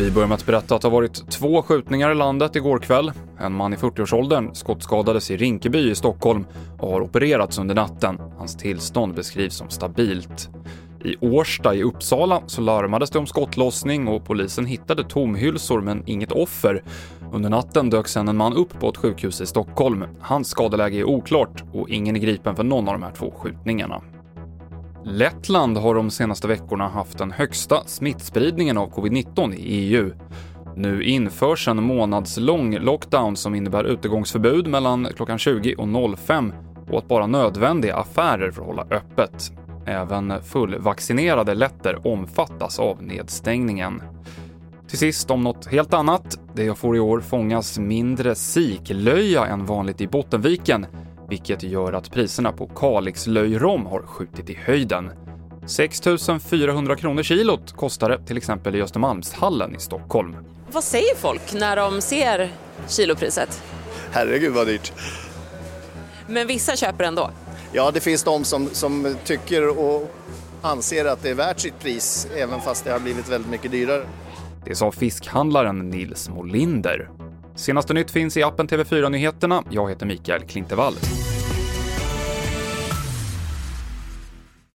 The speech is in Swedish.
Vi börjar med att berätta att det har varit två skjutningar i landet igår kväll. En man i 40-årsåldern skottskadades i Rinkeby i Stockholm och har opererats under natten. Hans tillstånd beskrivs som stabilt. I Årsta i Uppsala så larmades det om skottlossning och polisen hittade tomhylsor men inget offer. Under natten dök sedan en man upp på ett sjukhus i Stockholm. Hans skadeläge är oklart och ingen är gripen för någon av de här två skjutningarna. Lettland har de senaste veckorna haft den högsta smittspridningen av covid-19 i EU. Nu införs en månadslång lockdown som innebär utegångsförbud mellan klockan 20 och 05 och att bara nödvändiga affärer får hålla öppet. Även fullvaccinerade letter omfattas av nedstängningen. Till sist om något helt annat. Det får i år fångas mindre siklöja än vanligt i Bottenviken vilket gör att priserna på Kalixlöjrom har skjutit i höjden. 6 400 kronor kilot kostar det till exempel i Östermalmshallen i Stockholm. Vad säger folk när de ser kilopriset? Herregud vad dyrt. Men vissa köper ändå? Ja, det finns de som, som tycker och anser att det är värt sitt pris även fast det har blivit väldigt mycket dyrare. Det sa fiskhandlaren Nils Molinder. Senaste nytt finns i appen TV4 Nyheterna. Jag heter Mikael Klintevall.